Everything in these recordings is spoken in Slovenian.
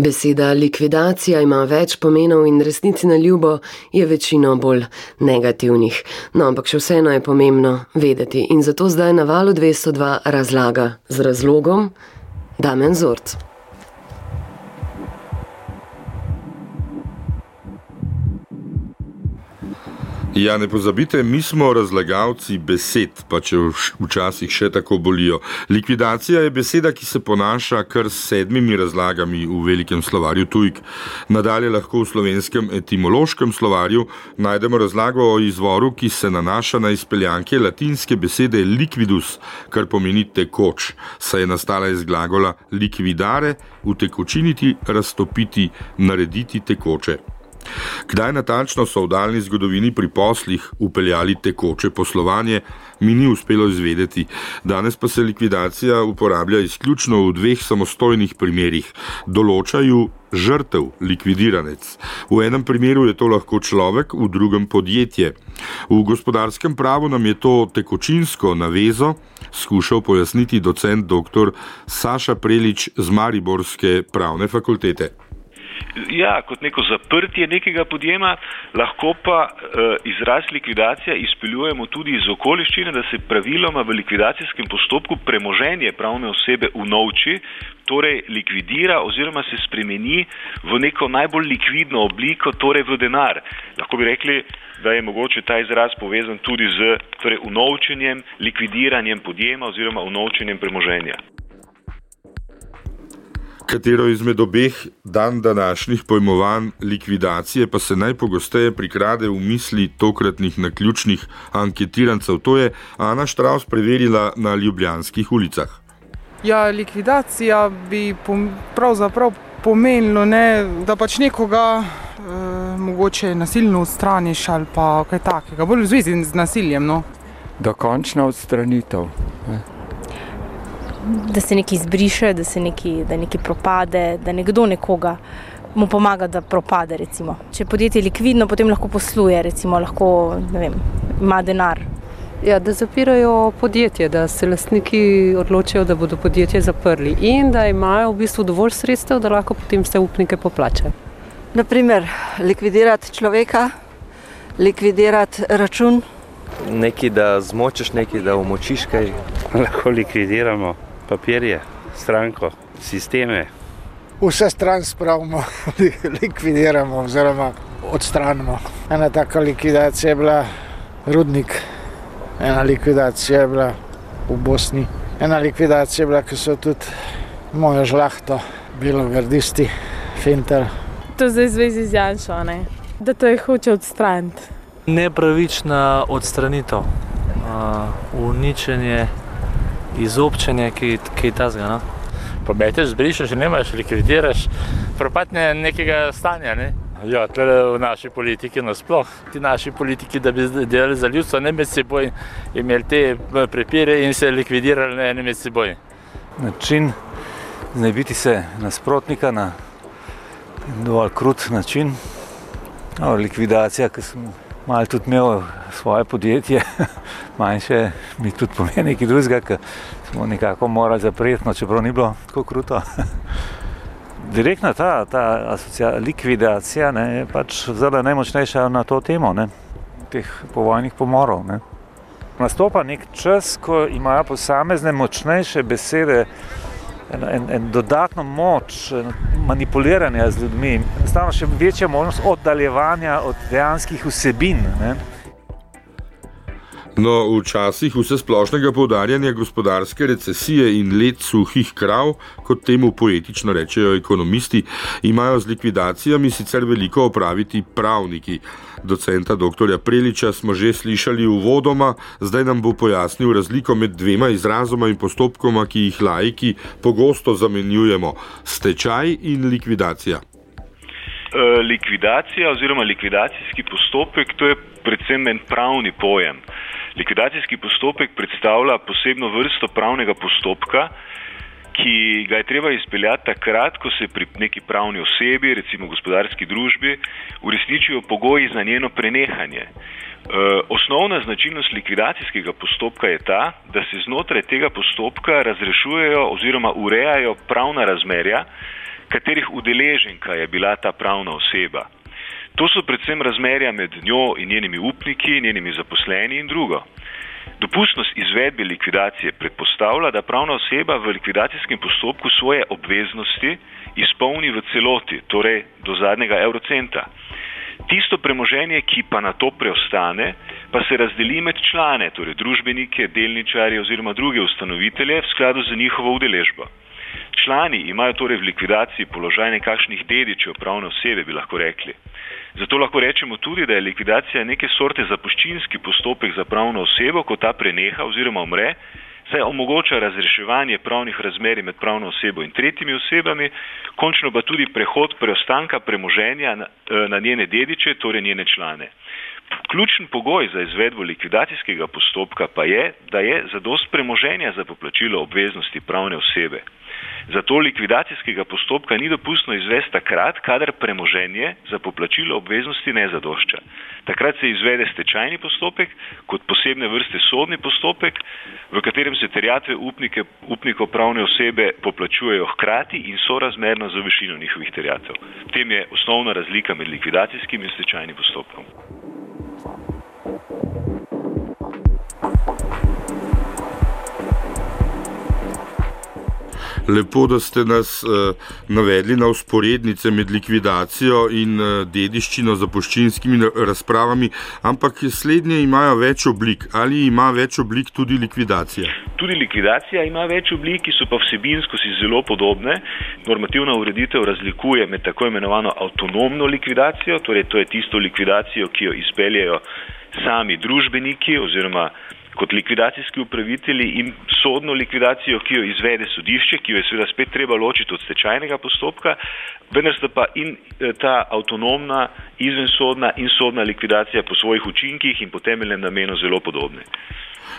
Beseda likvidacija ima več pomenov in resnici na ljubo je večino bolj negativnih. No, ampak še vseeno je pomembno vedeti in zato zdaj na valu 202 razlaga z razlogom Damen Zort. Ja, ne pozabite, mi smo razlagalci besed, pa če včasih še tako bolijo. Likvidacija je beseda, ki se ponaša kar s sedmimi razlagami v velikem slovarju tujk. Nadalje lahko v slovenskem etimološkem slovarju najdemo razlago o izvoru, ki se nanaša na izpeljanke latinske besede liquidus, kar pomeni tekoč, saj je nastala iz glagola likvidare, utekočiniti, raztopiti, narediti tekoče. Kdaj natančno so v daljni zgodovini pri poslih upeljali tekoče poslovanje, mi ni uspelo izvedeti. Danes pa se likvidacija uporablja izključno v dveh samostojnih primerih. Določajo žrtev, likvidiranec. V enem primeru je to lahko človek, v drugem podjetje. V gospodarskem pravu nam je to tekočinsko navezo skušal pojasniti docent dr. Saša Prelič z Mariborske pravne fakultete ja, kot neko zaprtje nekega podjema, lahko pa uh, izraz likvidacija izpeljujemo tudi iz okoliščine, da se praviloma v likvidacijskem postopku premoženje pravne osebe unovči, torej likvidira oziroma se spremeni v neko najbolj likvidno obliko, torej v denar. Lahko bi rekli, da je mogoče ta izraz povezan tudi z torej, unovčenjem, likvidiranjem podjema oziroma unovčenjem premoženja. Katero izmed obeh dan današnjih pojmovanj likvidacije pa se najpogosteje prikrade v misli tokratnih naključnih anketirancev? To je Ana Štraus preverila na ljubljanskih ulicah. Ja, likvidacija bi pravzaprav pomenilo, ne, da pač nekoga e, mogoče nasilno odstraniš ali pa kaj takega, bolj v zvezi z nasiljem. No. Dokončna odstranitev. Ne da se nekaj izbriše, da se nekaj, da nekaj propade, da nekdo nekoga mu pomaga, da propade. Recimo. Če je podjetje likvidno, potem lahko posluje, recimo, lahko vem, ima denar. Ja, da zapirajo podjetje, da se lastniki odločijo, da bodo podjetje zaprli in da imajo v bistvu dovolj sredstev, da lahko potem vse upnike poplačajo. Naprimer, likvidirati človeka, likvidirati račun. Nekaj, da zmočiš, nekaj, da umočiš kaj. Lahko likvidiramo papirje, stranko, sisteme. Vse stran spravimo, likvidiramo oziroma odstranimo. Ena taka likvidacija je bila rudnik, ena likvidacija je bila v Bosni, ena likvidacija je bila, ki so tudi mojo žlahto, bilo gardisti, finter. To zdaj zvezi z Janšo, ne? da to je hoče odstraniti. Nepravična odstranitev, uh, uničenje izobčenje, ki, ki je ta zgana. Pobejte, zbrišeš, ne imaš, likvidiraš, propadne nekega stanja. Ne? Ja, v naši politiki nasploh. Ti naši politiki, da bi delali za ljudstvo, ne med seboj, imeli te eh, prepire in se likvidirali ne, ne med seboj. Način znebiti se nasprotnika na dovolj krut način. No, likvidacija, ki smo malo tudi imel svoje podjetje, manjše, mi tudi pomeni nekaj drugega, ker smo nekako morali zapreti, no, čeprav ni bilo tako kruto. Direktna ta, ta likvidacija ne, je pač zelo najmočnejša na to temo, ne, teh povojnih pomorov. Ne. Nastopa nek čas, ko imajo posamezne močnejše besede en, en, en dodatno moč manipuliranja z ljudmi, enostavno še večja možnost oddaljevanja od dejanskih vsebin. Ne. No, včasih vse splošnega poudarjanja gospodarske recesije in let suhih krav, kot temu poetično rečejo ekonomisti, imajo z likvidacijami sicer veliko opraviti pravniki. Docenta dr. Preliča smo že slišali v vodoma, zdaj nam bo pojasnil razliko med dvema izrazoma in postopkoma, ki jih laiki pogosto zamenjujemo: stečaj in likvidacija. E, likvidacija oziroma likvidacijski postopek, to je predvsem en pravni pojem. Likvidacijski postopek predstavlja posebno vrsto pravnega postopka, ki ga je treba izpeljati takrat, ko se pri neki pravni osebi, recimo gospodarski družbi, uresničijo pogoji za njeno prenehanje. E, osnovna značilnost likvidacijskega postopka je ta, da se znotraj tega postopka razrešujejo oziroma urejajo pravna razmerja, katerih udeleženka je bila ta pravna oseba. To so predvsem razmerja med njo in njenimi upniki, njenimi zaposleni in drugo. Dopustnost izvedbe likvidacije predpostavlja, da pravna oseba v likvidacijskem postopku svoje obveznosti izpolni v celoti, torej do zadnjega evrocenta. Tisto premoženje, ki pa na to preostane, pa se razdeli med člane, torej družbenike, delničarje oziroma druge ustanovitelje v skladu z njihovo udeležbo. Člani imajo torej v likvidaciji položaj nekakšnih dedičev pravne osebe, bi lahko rekli. Zato lahko rečemo tudi, da je likvidacija neke sorte zapuščinski postopek za pravno osebo, ko ta preneha oziroma umre, saj omogoča razreševanje pravnih razmeri med pravno osebo in tretjimi osebami, končno pa tudi prehod preostanka premoženja na, eh, na njene dediče, torej njene člane. Ključen pogoj za izvedbo likvidacijskega postopka pa je, da je zadost premoženja za poplačilo obveznosti pravne osebe. Zato likvidacijskega postopka ni dopustno izvesti takrat, kadar premoženje za poplačilo obveznosti ne zadošča. Takrat se izvede stečajni postopek kot posebne vrste sodni postopek, v katerem se terjatve upnike, upnikov pravne osebe poplačujejo hkrati in sorazmerno za višino njihovih terjatev. Tem je osnovna razlika med likvidacijskim in stečajnim postopkom. Lepo, da ste nas uh, navedli na usporednice med likvidacijo in uh, dediščino za poščinskimi razpravami, ampak slednje imajo več oblik. Ali ima več oblik tudi likvidacija? Tudi likvidacija ima več oblik, ki so pa vsebinsko si zelo podobne. Normativna ureditev razlikuje med tako imenovano avtonomno likvidacijo, torej to je tisto likvidacijo, ki jo izpeljajo sami družbeniki oziroma kot likvidacijski upravitelji in sodno likvidacijo, ki jo izvede sodišče, ki jo je seveda spet treba ločiti od stečajnega postopka, vendar sta pa in eh, ta avtonomna, izvensodna in sodna likvidacija po svojih učinkih in po temeljnem namenu zelo podobne.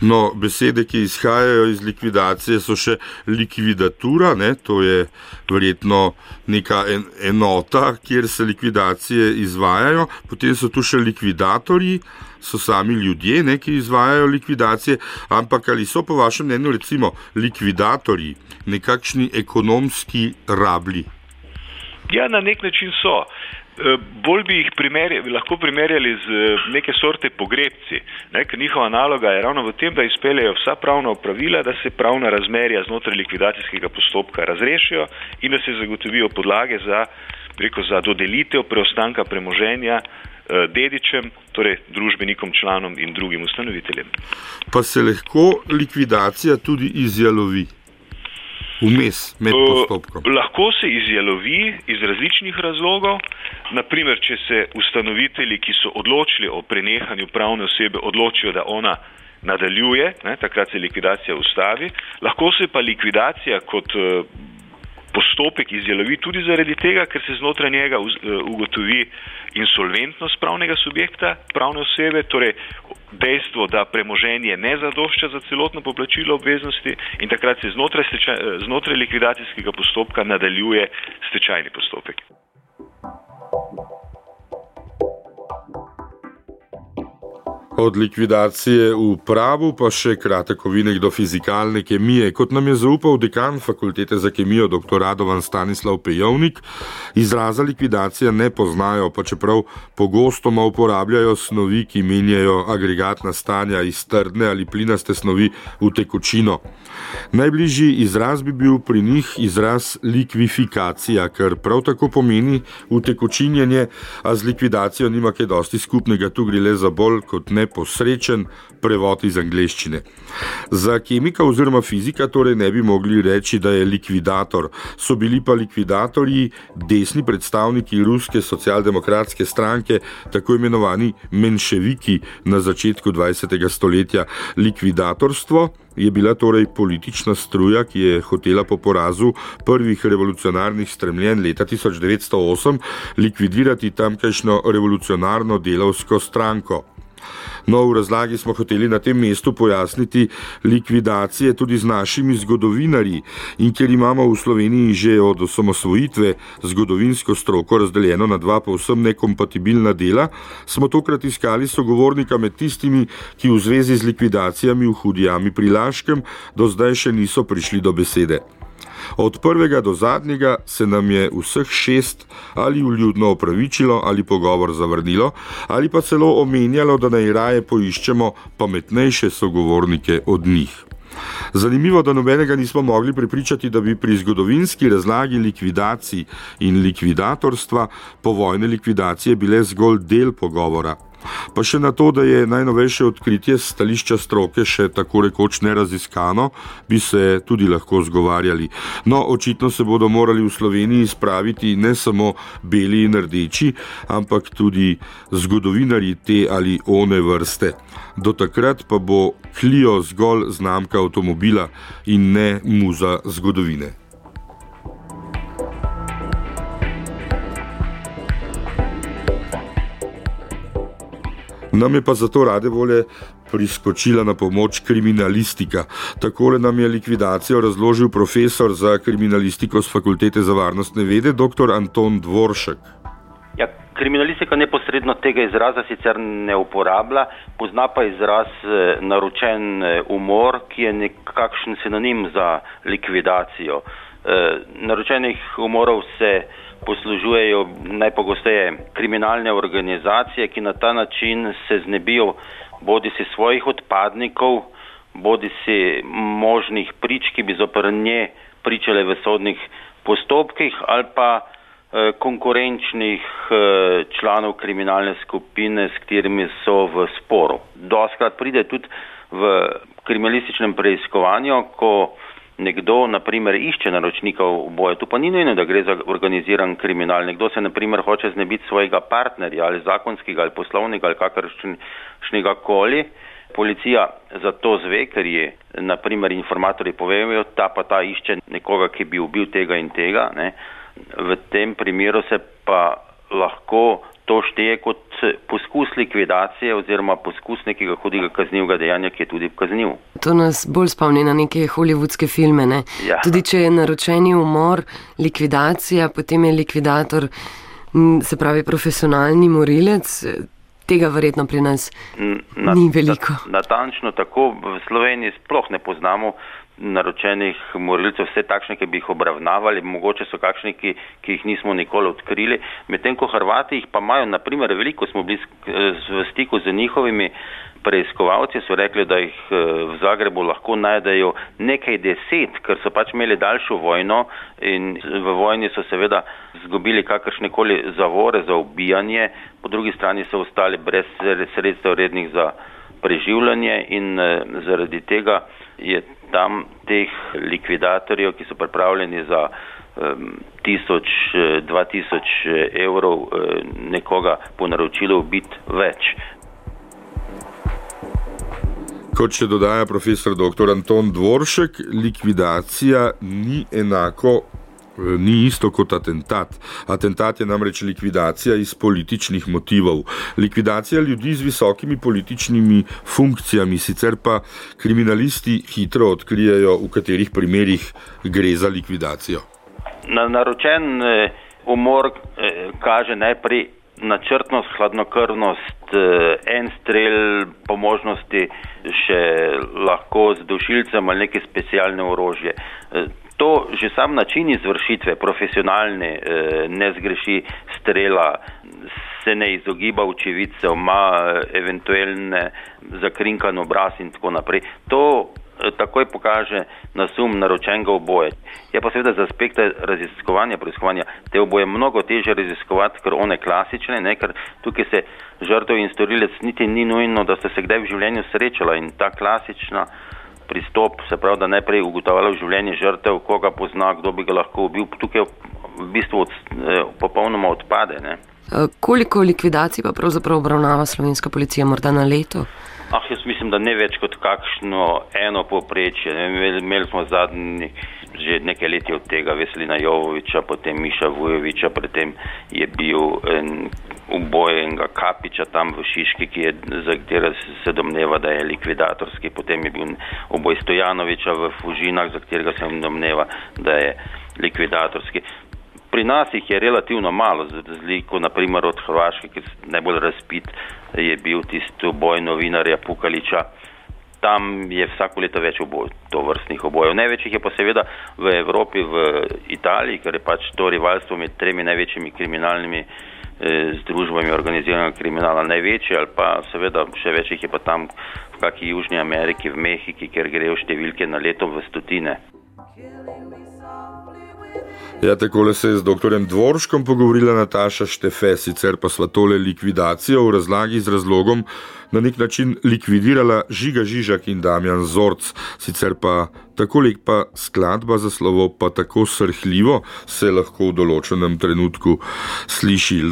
No, besede, ki izhajajo iz likvidacije, so še likvidatura, ne? to je verjetno neka en, enota, kjer se likvidacije izvajajo, potem so tu še likvidatorji, so sami ljudje, ne, ki izvajajo likvidacije, ampak ali so po vašem mnenju recimo likvidatorji nekakšni ekonomski rabli? Ja, na nek način so. Eh, bolj bi jih primerjali, lahko primerjali z eh, neke sorte pogrebci, ne, ker njihova naloga je ravno v tem, da izpeljejo vsa pravna opravila, da se pravna razmerja znotraj likvidacijskega postopka razrešijo in da se zagotovijo podlage za, preko, za dodelitev preostanka premoženja eh, dedičem, torej družbenikom, članom in drugim ustanoviteljem. Pa se lahko likvidacija tudi izjalovi vmes med postopkom? Uh, lahko se izjalovi iz različnih razlogov. Naprimer, če se ustanovitelji, ki so odločili o prenehanju pravne osebe, odločijo, da ona nadaljuje, ne, takrat se likvidacija ustavi. Lahko se pa likvidacija kot uh, postopek izjalovi tudi zaradi tega, ker se znotraj njega uh, ugotovi insolventnost pravnega subjekta, pravne osebe, torej dejstvo, da premoženje ne zadošča za celotno poplačilo obveznosti in takrat se znotraj, stečaj, znotraj likvidacijskega postopka nadaljuje stečajni postopek. Od likvidacije v pravu pa še kratek ovinek do fizikalne kemije. Kot nam je zaupal dekan fakultete za kemijo dr. Radovan Stanislav Pejovnik, izraza likvidacija ne poznajo, pa čeprav pogostoma uporabljajo snovi, ki menjajo agregatna stanja iz trdne ali plinaste snovi v tekočino. Najbližji izraz bi bil pri njih izraz likvifikacija, kar prav tako pomeni utekočinjenje, a z likvidacijo nima kaj dosti skupnega, tu gre le za bolj kot ne neposrečen prevod iz angleščine. Za kemika oziroma fizika torej ne bi mogli reči, da je likvidator, so bili pa likvidatorji desni predstavniki ruske socialdemokratske stranke, tako imenovani menševiki na začetku 20. stoletja. Likvidatorstvo je bila torej politična struja, ki je hotela po porazu prvih revolucionarnih stremljen leta 1908 likvidirati tamkajšnjo revolucionarno delovsko stranko. No, v razlagi smo hoteli na tem mestu pojasniti likvidacije tudi z našimi zgodovinarji in ker imamo v Sloveniji že od osamosvojitve zgodovinsko stroko razdeljeno na dva povsem nekompatibilna dela, smo tokrat iskali sogovornika med tistimi, ki v zvezi z likvidacijami v hudijami pri Laškem do zdaj še niso prišli do besede. Od prvega do zadnjega se nam je vseh šest ali vljudno opravičilo ali pogovor zavrnilo, ali pa celo omenjalo, da naj raje poiščemo pametnejše sogovornike od njih. Zanimivo, da nobenega nismo mogli prepričati, da bi pri zgodovinski razlagi likvidacij in likvidatorstva povojne likvidacije bile zgolj del pogovora. Pa še na to, da je najnovejše odkritje stališča stroke še tako rekoč neraziskano, bi se tudi lahko zgovarjali. No, očitno se bodo morali v Sloveniji spraviti ne samo beli in rdeči, ampak tudi zgodovinari te ali one vrste. Do takrat pa bo Clio zgolj znamka avtomobila in ne muza zgodovine. Nam je pa zato rade volje priskočila na pomoč kriminalistika. Takole nam je likvidacijo razložil profesor za kriminalistiko z Fakultete za varnostne vede, dr. Anton Dvoršek. Ja, kriminalistika neposredno tega izraza sicer ne uporablja, pozna pa izraz eh, naročen eh, umor, ki je nekakšen sinonim za likvidacijo. Eh, naročenih umorov se poslužujejo najpogosteje kriminalne organizacije, ki na ta način se znebijo bodi si svojih odpadnikov, bodi si možnih prič, ki bi zoprnje pričale v sodnih postopkih ali pa konkurenčnih eh, članov kriminalne skupine, s katerimi so v sporu. Doskrat pride tudi v kriminalističnem preiskovanju, ko nekdo, na primer, išče naročnika v boju. Tu pa ni nujno, da gre za organiziran kriminal. Nekdo se, na primer, hoče znebiti svojega partnerja ali zakonskega ali poslovnega ali kakršnega koli. Policija za to zve, ker je, na primer, informatorji povejo, ta pa ta išče nekoga, ki bi ubil tega in tega. Ne. V tem primeru se pa lahko to šteje kot poskus likvidacije oziroma poskus nekega hudega kaznivega dejanja, ki je tudi kazniv. To nas bolj spomni na neke holivudske filme. Ne? Ja. Tudi če je naročeni umor, likvidacija, potem je likvidator, se pravi profesionalni morilec. Tega verjetno pri nas Na, ni veliko. Natančno tako v Sloveniji sploh ne poznamo naročenih morilcev, vse takšne, ki bi jih obravnavali, mogoče so kakšni, ki, ki jih nismo nikoli odkrili. Medtem ko Hrvati jih pa imajo, naprimer, veliko smo bili v stiku z njihovimi preiskovalci, so rekli, da jih v Zagrebu lahko najdejo nekaj deset, ker so pač imeli daljšo vojno in v vojni so seveda zgubili kakršne koli zavore za ubijanje, po drugi strani so ostali brez sredstev rednih za preživljanje in zaradi tega je tam teh likvidatorjev, ki so pripravljeni za um, tisoč, dva tisoč evrov nekoga po naročilu biti več. Kot še dodaja profesor dr. Anton Dvoršek, likvidacija ni enako ni isto kot atentat. Atentat je namreč likvidacija iz političnih motivov. Likvidacija ljudi z visokimi političnimi funkcijami, sicer pa kriminalisti hitro odkrijajo, v katerih primerjih gre za likvidacijo. Na naročen umor kaže najprej načrtnost, hladnokrvnost, en strel, po možnosti še lahko z dušilcem ali neke specialne orožje to že sam način izvršitve, profesionalne, ne zgreši strela, se ne izogiba očividcev, ima eventualne zakrinkan obraz in tako naprej. To takoj pokaže na sum naročenega oboje. Je pa seveda z aspekta raziskovanja, preiskovanja te oboje mnogo teže raziskovati, ker one klasične, ne, ker tukaj se žrtev in storilec niti ni nujno, da sta se kdaj v življenju srečala in ta klasična pristop, se pravi, da najprej ugotavlja življenje žrtev, koga pozna, kdo bi ga lahko ubil, tukaj v bistvu od, eh, popolnoma odpade. Ne. Koliko likvidacij pa pravzaprav obravnava slovenska policija morda na leto? Ah, jaz mislim, da ne več kot kakšno eno poprečje. Imeli smo zadnji že nekaj leti od tega Veselina Jovoviča, potem Miša Vujoviča, predtem je bil en uboj enega kapiča tam v Šiški, ki je, za katero se domneva, da je likvidatorski, potem je bil uboj Stojanoviča v Fužinah, za katerega se domneva, da je likvidatorski. Pri nas jih je relativno malo, z razliko naprimer od Hrvaške, ki je najbolj razpit, je bil tisti boj novinarja Pukaliča tam je vsako leto več oboj, to vrstnih obojev. Največjih je pa seveda v Evropi, v Italiji, ker je pač to rivalstvo med tremi največjimi kriminalnimi eh, združbami organiziranega kriminala največje ali pa seveda še več jih je pa tam v kakšni Južni Ameriki, v Mehiki, kjer grejo številke na leto v stotine. Ja, takole se je z dr. Dvorškom pogovorila Nataša Štefe, sicer pa sva tole likvidacijo v razlagi z razlogom na nek način likvidirala Žiga Žižak in Damjan Zorc, sicer pa tako lepa skladba za slovo, pa tako srhljivo se lahko v določenem trenutku sliši.